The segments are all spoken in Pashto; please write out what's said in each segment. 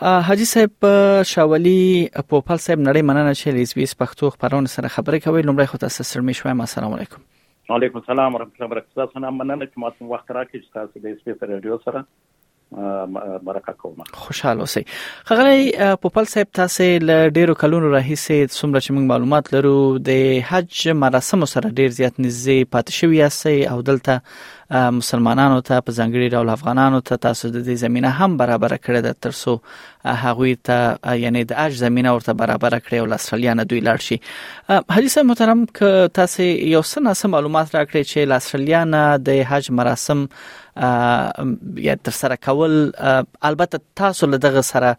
حاجی صاحب شاولی پوپل صاحب نړۍ مننه چې لیس بیس پښتو خبرونه سره خبرې کوي لومړی خو تاسو سره مې شوم السلام علیکم وعلیکم السلام ورحمت الله وبرکاته تاسو نه مننه چې ماته وخت راکړئ چې تاسو د اس بیس رادیو سره مرکه کوم خوشاله اوسئ خغلی پوپل صاحب تاسو ل ډیرو کلونو راهیسې څومره چې موږ معلومات لرو د حج مراسم سره ډیر زیات نږدې پاتې شوی یاست او دلته مسلمانانو ته په ځنګړي ډول افغانانو ته تاسو د دې زمينه هم برابر کړې ده ترسو هغه ته یعنی د اج زمينه ورته برابر کړې او استرالیا نه دوی لاړ شي حدیث محترم ک تاسو یو څه ناسه معلومات راکړي چې له استرالیا نه د حج مراسم یا تر سره کول البته تاسو له دغه سره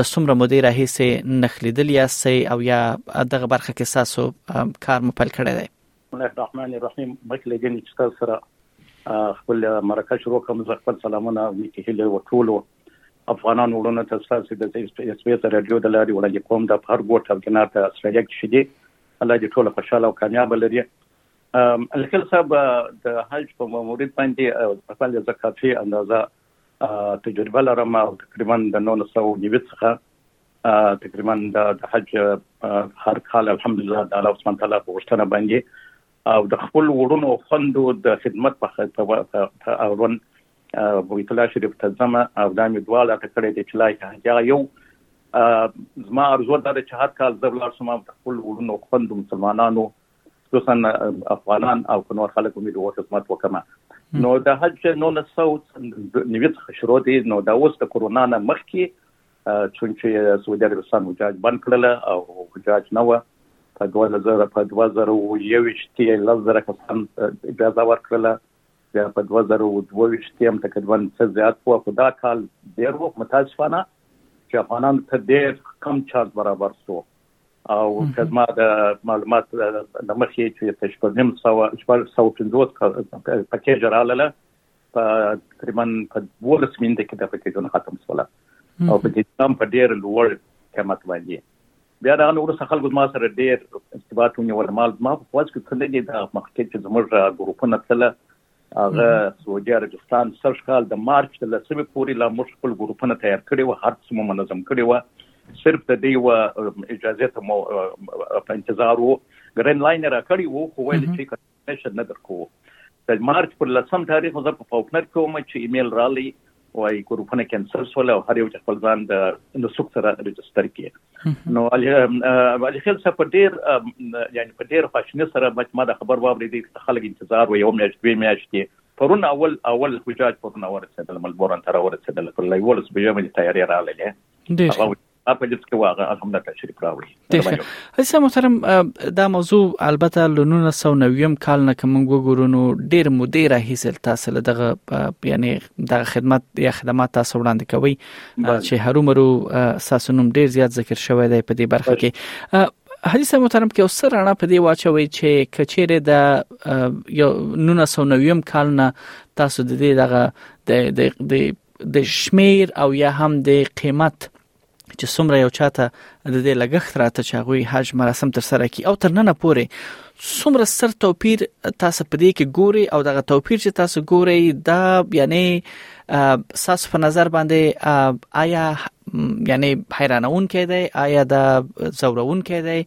لسمره مدیر هیڅ نخلیدل یا سي او یا دغه برخه کې تاسو کار مپل کړی دی بسم الله الرحمن الرحیم مخکې لګنې چې تاسو سره خپل مرکه شروع کوم زه خپل سلامونه او نیکی هیله وټولو افغانان وړونه ته تاسو د اس پی اس رادیو د لارې وړاندې کوم د هر ګوټ او کنار ته استرالیا کې شدي الله دې ټول خوشاله او کامیاب لري الکل صاحب د حج په مورید باندې خپل زکافي اندازه تجربه لرم او تقریبا د 990 څخه تقریبا د حج هر کال الحمدلله د الله سبحانه تعالی په غوښتنه باندې او د خپل وړونو خوندو د خدمت په خاطر اورون بیت الله شریف ته ځم او دا مې دعا لا کړې ده چې لا یا یو زما ارزو ده چې هر کال زه ولر سم د خپل وړونو خوندو مسلمانانو خصوصا افغانان او نور خلک مې د خدمت وکم نو د حج نو نسو نیوت شروع دي نو دا اوس د کورونا نه مخکي چون چې سعودي عربستان حجاج بند کړل او حجاج نه و په 2000 په 2021 کې لږ زره کسان اجازه ورکړل بیا په 2022 کې هم تقریبا څه زیات وو خو دا کال ډیر وو متاسفانه چې افغانان ته ډیر کم چارج برابر شو او کزما د معلومات د مخې چې تشبرنم سو شپږ سو پنځوس پکیج رااله په تقریبا په 12 مینده کې د پکېدون ختم سوله او په دې تام په ډیر لوړ قیمت باندې بیا دا نو ورسره خلکو ما سره ډیر ارتباط ونیول مال ما په خواج کې څه لګي دا مخکې چې زموږ ګروپونه تله هغه سعودي عربستان سر کال د مارچ د لسمې پورې لا موږ خپل ګروپونه تیار کړي و هر څه مو منظم کړي و صرف د دې و اجازه ته مو په انتظار وو ګرین لاین را کړی وو خو ویل چې انفارمیشن نه درکوو د مارچ پر لسم تاریخ زه په فوکنر کې وم چې ایمیل رالی وای ګروپونه کینسل سول او هر یو خپل ځان د نو سوق سره ريجستره کړي نو علي خل څه په ډیر یعنی په ډیر خوشنه سره ما د خبر واورې دي چې خلک انتظار و یو میاشت دوه میاشتې پرون اول اول حجاج پرون ورسېدل ملبورن تر ورسېدل پر لویولس به یې مې تیاری رااله ډیر په دې کې واغه الحمدلله تشریف راوړي هسه محترم دا موضوع البته ل 1990 کال نه کوم وګورو نو ډیر مودې راهیسل تاسو له دغه یعنی د خدمت یا خدمات تاسو وړاندې کوي چې هرومرو تاسو نوم ډیر زیات ذکر شوی دی په دې برخه کې حدیث محترم کې اوس رانه په دی واچوي چې کچېره د 1990 کال نه تاسو د دې دغه د د د شمیر او یا هم د قیمت چې څومره یو چاته د دې لګښت راته چې غوي حج مراسم تر سره کی او تر نن پورې څومره ستر توپیر تاسو په دې کې ګوري او دغه توپیر چې تاسو ګوري دا یعنی ساس په نظر باندې آیا یعنی حیرانون کېدای آیا دا زورون کېدای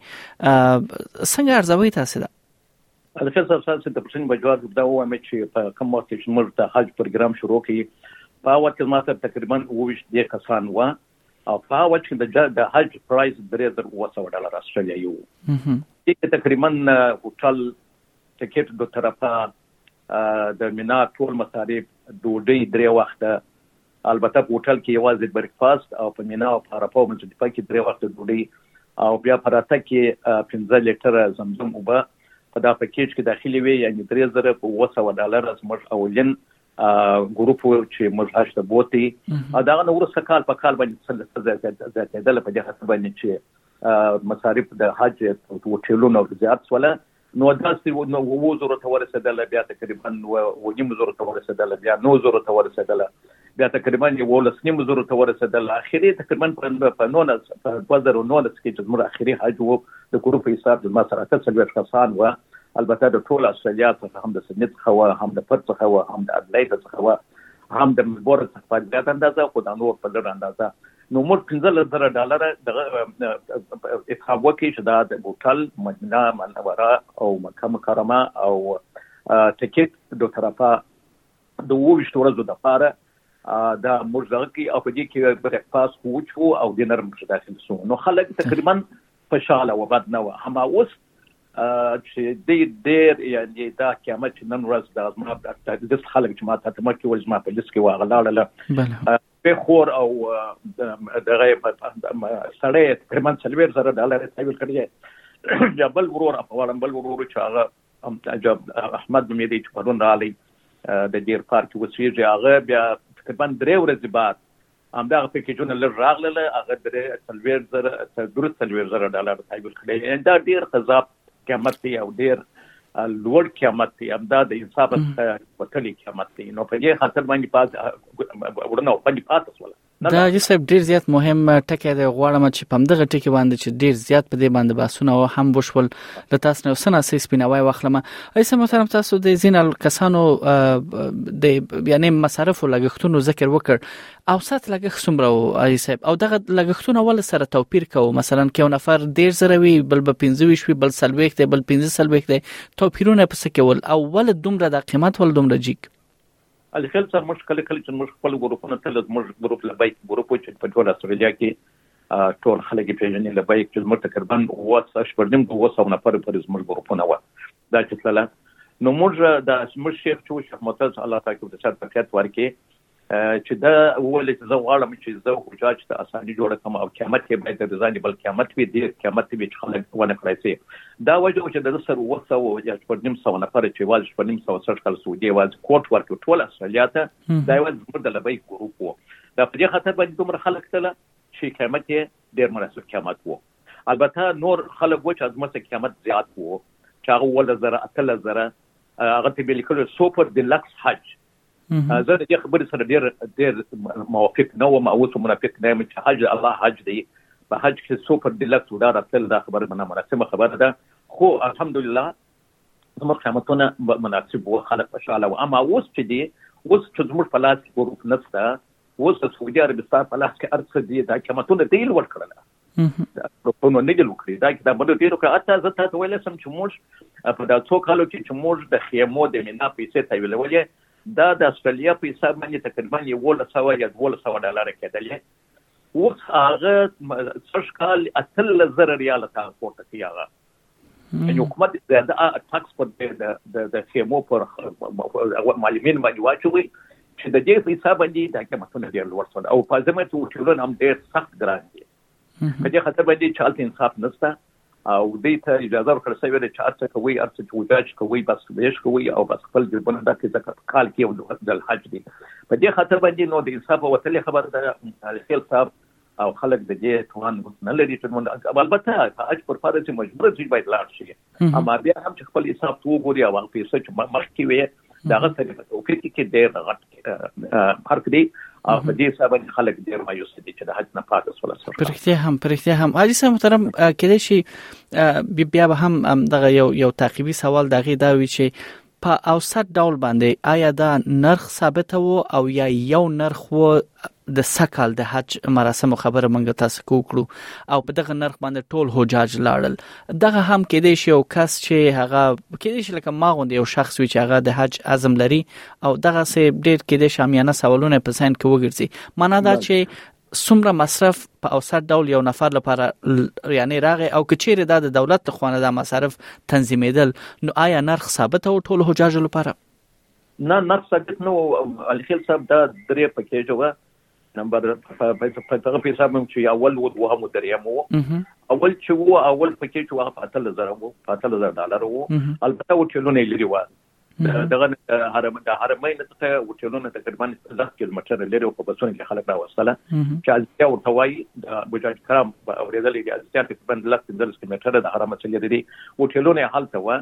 څنګه ارزوي تاسو دا الخير صاحب ستاسو د پوښتنې په جواب کې دا ووایم چې په کوم وخت کې موږ د حج پروګرام شروع کړي په هغه وخت کې ما سره تقریبا اوویشت دې کسان وه او په هغه وخت کې د حج پرایز درې زر اووه سوه ډالر استرالیا یو دې تقریبا هوټل ټکټ دوه طرفه د مینا ټول مصارف ډوډۍ درې وخته البته په هوټل کې یوازې بریک فاسټ او په مینا او په عرفه او مزدلفه کې درې وخته ډوډۍ او بیا په راتګ کې پنځه لیټره زمزم اوبه په دا پکیج کې داخلي وي یعنی درې زره په اووه سوه ډالره زموږ اولین ګروپ چې موږ هشت ته بوتي دا غو ورسته کال په کال باندې څه لسه زیاتې زیاتې دله په دې حساب باندې چې مصارف د حج هوټلونو زیات سواله نو داسې اوو زرو ته ورسېدله، بیا تقریبا اوو نیم زرو ته ورسېدله، بیا نو زرو ته ورسېدله، بیا تقریبا یوولس نیم زرو ته ورسېدله، اخري تقریبا په نولس په دوه زره نولس کې چې زموږ اخري حج و د ګروپ په حساب چې زما سره اته څلوېښت کسان وه، البته د ټول اسټرالیا څخه هم د سدني څخه وه، هم د پرت څخه وه، هم د اډلایډ څخه وه، هم د ملبورن څخه په زیاته اندازه خو دا نور په لږه اندازه نو موږ پنځلس زره ډالر دغه حساب وکړي چې دا د هوټل مدینه منوره او مکه مکرمه او ټکټ دو طرفه د اوویشت ورځو دپاره دا موږ دغه کوي او په دې کې بریکفاست خو وچو او ډینر موږ داخل سو نو خلک تقریبا خوشاله و بد نه و هما اوس چې ډېر ډېر یعنی دا قیامت نن ورځ د ازما د خلک چې ما ته مکه ول زما په لیست کې واغلاړه په خور او دغه سړی تقریبا څلویر زره ډالر تحویل کړی یا بل ورور په وړم بل ورور چې هغه عجب احمد نومې دی چې پرون رالی د ډیر پارک کې وسیږي هغه بیا تقریبا درې ورځې بعد همدغه پیکیجونه لږ راغله هغه درې څلویر زره درې څلویر زره ډالر تحویل کړی دا ډیر قذاب قیامت دی او ډیر لوړ قیامت دی همدا د انصاف وتلی قیامت دی نو په دې خاطر باندې پات ورنه باندې پات سول دا یو صاحب ډیر زیات مهم ټکی دی غواړم چې په دغه ټکی باندې چې ډیر زیات په دې باندې باسونه او هم وشول د تاسو نو سنا سې سپینوي واخلم ایسه محترم تاسو د زین کسانو د یعنی مصارف او لګښتونو ذکر وکړ اوسط لګښت څومره وو علي صاحب او دغه لګښتونه ول سره توپیر کوو مثلا کې یو نفر ډیر زره وی بل به 15 وی بل سلويخت بل 15 سلويخت توپیرونه پس کې ول او ول دومره د قیمت ول دومره جیک علي خل سره مش کله کله چې مش خپل ګروپونه تل مش ګروپ له بایک ګروپ چې په ټول استرالیا کې ټول خلک پیژنې له بایک چې مر تقریبا وس اشپرنیم د وسو نفر پر زمر ګروپونه و دا چې تل نو موږ د مش شیخ چې شیخ معتز الله تعالی د شرط ورکه چې دا وویل چې زه غواړم چې زه حجاج ته اساني جوړه کړم او قیامت یې باید د ځان بل قیامت وي ډېر قیامت وي چې خلک ونه کړای شي دا وجه چې د سر اووه سوه یا شپږ نیم سوه نفر چې یوازې شپږ نیم سوه سږ کال سعودي یوازې کوټ ورکړ ټول استرالیا ته دا یوازې زموږ د لبیک ګروپ و دا په دې خاطر باندې دومره خلک تله چې قیامت یې ډېر مناسب قیامت و البته نور خلک و چې ازمه قیامت زیات وو چې هغه ول زره اتل زره هغه ته به لیکل سوپر ډیلکس حج زه د دې خبرې سره ډېر ډېر موافق نه وم او اوس منافق نه یم چې حج د الله حج دی په حج کې څو پر ډیلکس وډا راتلل دا خبره منه مناسبه خبره ده خو الحمدلله زموږ قیامتونه مناسب و خلک خوشحاله و اما اوس چې دی اوس چې زموږ په لاس کې ګروپ نشته اوس د سعودي عربستان په لاس کې هر څه دي دا قیامتونه دی لوړ کړل په نو نګل وکړي دا کتابونه ډیر وکړه اته زه تاسو ویل سم چې موږ په دا څو کالو کې چې موږ د خیمو د مینا پیسې تحویلولې دا د استرالیا په حساب باندې تقریبا یو له سوا یا دوه له سوا ډالر کېدلې اوس هغه څرش کال اتل زر ریال ته پورته کیږي یعنی حکومت د ټاکس په د د خیمو پر معلمین باندې واچوي چې د دې په حساب باندې د قیمتونه ډیر لوړ شول او په ځمه کې وټولن هم ډیر سخت ګران دي په دې خاطر باندې چالت انصاف نشته او دې ته اجازه ورکړ سوې ده چې ارڅ کوي ارڅ چې وجاج کوي بس ویش کوي او بس خپل جربونه د کې زکات کال کې او د حج دي په دې خاطر باندې نو د انصاف او تل خبر ده خپل صاحب او خلک د دې توان اوس نه لري چې مونږ البته په اج پر پاره چې مجبور شي باید لاړ شي اما بیا هم چې خپل حساب تو ګوري او هغه پیسې چې مخکې وي دا غته په توګه کې کې ډېر غټ فرق دی او په دې سبب خلک ډېر مایوس دي چې د حج نه پاتې سول سره پرختیا هم پرختیا هم علي صاحب محترم کله شي بیا به هم دغه یو یو تعقیبي سوال دغه دا وی چې په اوسط ډول باندې آیا دا نرخ ثابت وو او یا یو نرخ وو د سکال د حج مراسم خبره مونږ تاسو کو کړو او په دغه نرخ باندې ټول حجاج لاړل دغه هم کې دی شی او کس چې هغه کې دی شي لکه ما غوندي یو شخص وی چې هغه د حج عزم لري او دغه سه ډیر کې دی شامیانه سوالونه په سند کې وګرځي معنا دا چې څومره مصرف په اوسط ډول یو نفر لپاره یعنی راغی او کچیر دا د دولت خوانه د مصارف تنظیمیدل نو آیا نرخ ثابت او ټول حجاج لپاره نه نرخ ثابت نو الخیل صاحب دا درې پکیج و نمبر په دغه په حساب هم چې اول و دوه مو دریم وو اول چې وو اول پکیج وو په 3000 وو په 3000 ډالر وو البته و چې لونه لري و دغه حرم د حرمین څخه هوټلونه تقریبا 10 کیلومتر لري او په بسونو کې خلک راوستل چې ازیا ورته وایي د بجاج کرام اوریدلې دي ازیا تقریبا 15 کیلومتر د حرم څخه لري دي هوټلونه هلته و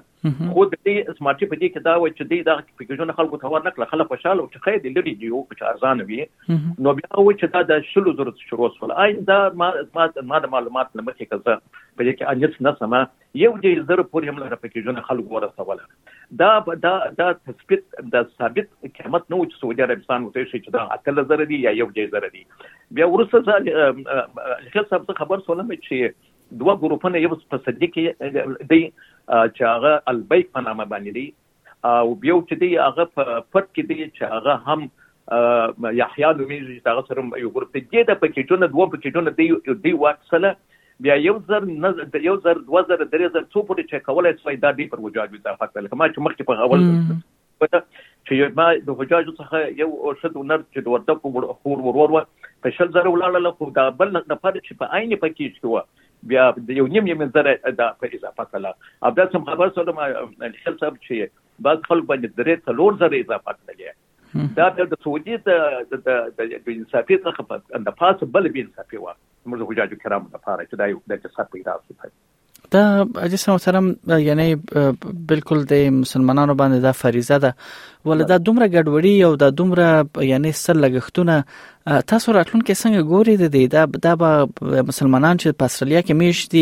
خو د دې سمارټي په دې کې دا و چې دې دا پیکیجونه خلکو ته ورنکړه خلک خوشاله او چې خیر دې لري دی او چې ارزان وي نو بیا و چې دا د شلو زرو شروع سول آی دا ما ما د معلومات لمخې کزه په دې کې انیس نه سمه یو دېرش زره پورې هم دغه پکېجونه خلکو ورسوله. دا دا دا تثبیت د ثابت قیمت نه و چې سعودي عربستان ورته وښیي چې دا اتلس زره دي یا یو دېرش زره دي. بیا وروسته زه الخیل صاحب زه خبر شولم چې دوه ګروپونه یو په صدیق دی چې هغه البیک په نامه باندې دی او بیا چې دی هغه په پټ کې دی چې هغه هم یحیی نومېږي چې هغه سره یو ګروپ دی دې د پکېټونه دوه پکېټونه دی دی واکسله بیا یو زر نه د یو زر دوه زر درې زر څو پورې چې کولای شوی دا دی پر وجاج اضافه کړل کما چې مخکې په اول چې ما د حجاج څخه یو او شد نر چې د ورته خور ورور په شل زر ولاړل خو دا بل نه پد چې په عین پکې شو بیا د یو نیم نیم زره دا په اضافه کړل او دا سم خبر سره ما خپل صاحب چې بعض خلک باندې درې څلور زره اضافه کړل دا د سعودي د د انصافي څخه په د پاس بل بي انصافي و موږ حجاج کرام د پاره چې دا یو د څه پیدا شو دا عجیس محترم یعنی بالکل د مسلمانانو باندې دا فریضه ده ولدا دومره ګډوډي او دا دومره یعنی سر لګښتونه تاسو راتلونکي څنګه ګوري د دې دا دا به مسلمانان چې په استرالیا کې میشت دي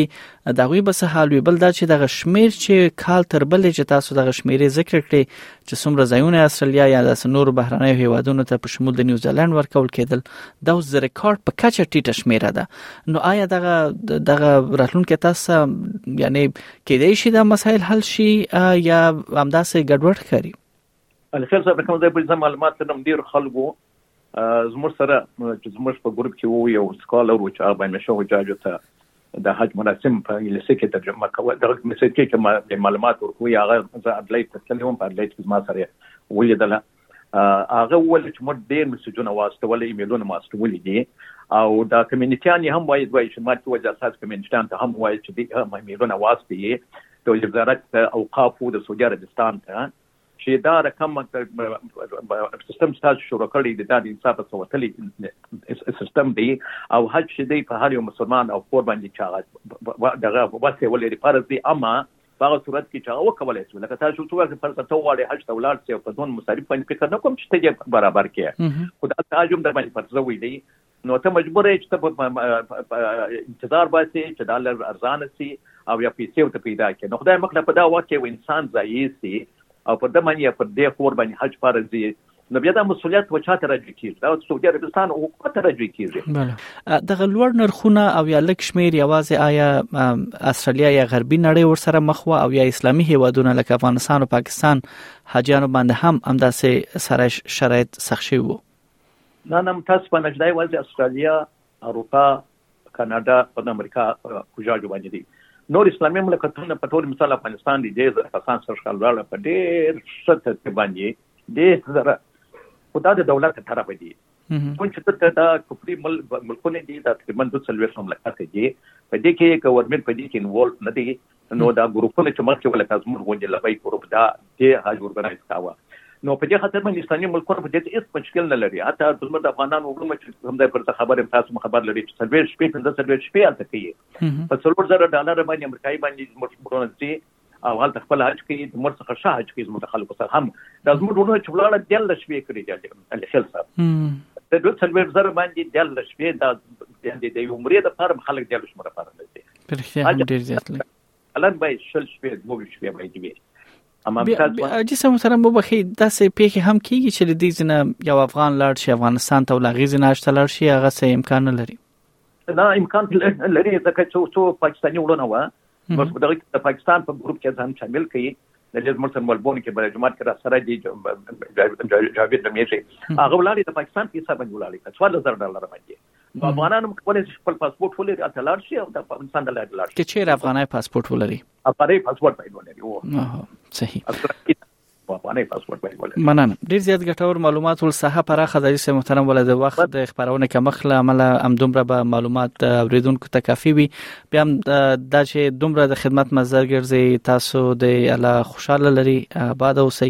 دا غوي به څه حال وي بل دا چې د غشمیر چې کال تر بلې چې تاسو د غشمیرې ذکر کړي چې څومره ځایونه استرالیا یا د نور بهرنۍ هیوادونو ته په شمول د نیوزیلند ورکول کېدل دا اوس د ریکارډ په کچه ټیټه شمیره ده نو آیا دغه دغه راتلونکي تاسو یعنی کېدای شي دا مسایل حل شي یا همداسې ګډوډ کړي الخير صاحب کوم ځای په معلومات نم ډیر خلکو زموږ سره چې زموږ په ګروپ کې وو یو سکالر و چې هغه باندې شو جاج ته د حج مراسم په انګلیسي کې ترجمه کوي دا مسج کې چې معلومات ورکوي هغه زه اډلایټ ته تللی وم په اډلایټ کې ما سره ولیدله هغه ول چې موږ ډېر مسجونه واستول ایمیلونه واستولې دي او دا کمیونټیان هم وایي دوی چې ما ته وځه اساس کمیونټیان ته هم وایي چې دغه ایمیلونه واستي د وزارت اوقاف د سعودي عربستان ته چی دا رقم سیستم چی تاسو شروع کړی دی دا د انصاف څخه وتلی سیستم دی او حج چی دی په هر یو مسلمان او خور باندې چا دغه وسه ولري فرض دی اما په هغه صورت کې چې هغه وکولای شو لکه تاسو څو وخت فرض ته وړي حج ته ولاړ شي او په ځون مصارف باندې فکر نه کوم چې ته برابر کې خو دا تاجم د باندې فرض وي دی نو ته مجبور يې چې ته په انتظار باسې چې دا لږ ارزانه شي او یا پیسې ورته پیدا کړې. نو خدای مه کړه په دا وخت کې یو انسان ضایع شي او پر ده باندې یا پر دې خور باندې حج فرض وي، نو بیا دا مسولیت په چا ته راجع کیږي دا سعودي عربستان حکومت ته راجع کیږي بله دغه لوړ نرخونه او یا لک شمیر یوازې آیا استرالیا یا غربي نړۍ ورسره مخ و او یا اسلامي هیوادونه لکه افغانستان او پاکستان حاجیانو باندې هم همداسې سره شرایط سخت شوی وو نه نه متاسفانه چې دا یوازې استرالیا اروپا کاناډا او د امریکا کوجاجو باندې دي نور اسلامي مملکتونه په ټول مثال افغانستان دي ډېر زر کسان سر ښکال راړه په ډېر ښه ترتیب باندې ډېر زر خو دا د دولت طرف دي کوم چې دلته دا کفري ملکونه دي دا تقریبا دوه څلوېښت مملکت دي په دې کې ګورنمنټ په دې کې انوالو نه دي نو دا ګروپونه چې مخکې ولکه زموږ غونډې لبیک ګروپ دا دې حاج ورګرایز کاوه نو په دې خاطر باندې اسلامي ملکونه په دې کې هیڅ مشکل نه لري حتی زموږ د افغانانو وګړو چې هم د پر څه خبرې تاسو خبر لري چې سلوي شپې په دې سلوي شپې الته کوي په څلور زره ډالر باندې امریکایي باندې زموږ ورونه دي او هلته خپل حج کوي د مر څخه ښه حج کوي زموږ خلکو سره هم دا زموږ ورونه چې ولاړه دل شپې کړی دي الخل سره د دوه څلور زره باندې دل شپې دا د یو عمرې د فرم خلک دل شمره فرم دي په رښتیا هم ډیر زیات لګ الګ باید شل شپې دوه شپې باید وي اما مثال جی سم سره مو بخي داسې پیخي هم کیږي چې لدی زنه یو افغان لاړ شي افغانستان ته ولاغي زنه اشته لاړ شي هغه سه امکان نه لري نه امکان لري ځکه چې څو پاکستاني وړونه و نو په دغه کې د پاکستان په ګروپ کې ځان شامل کړي د لیز مرسن ملبون کې بل جماعت کې را سره دي جاوید نمیږي هغه ولاړې د پاکستان په حساب باندې ولاړې 12000 ډالر باندې نو افغانان هم کولای شي خپل پاسپورت ولري او تلار شي او د افغانستان د لارې لاړ شي چې چیرې افغاني پاسپورت ولري افغاني پاسپورت باید ولري او صحیح په افغاني پاسپورت باید ولري مننه ډیر زیات ګټور معلومات ول صحه پراخه د سه محترم ول د وخت د خبرونه کمخ له عمل ام دومره به معلومات اوریدونکو ته کافي وي بیا هم دا چې دومره د خدمت مزر ګرځي تاسو د الله خوشاله لري آباد اوسئ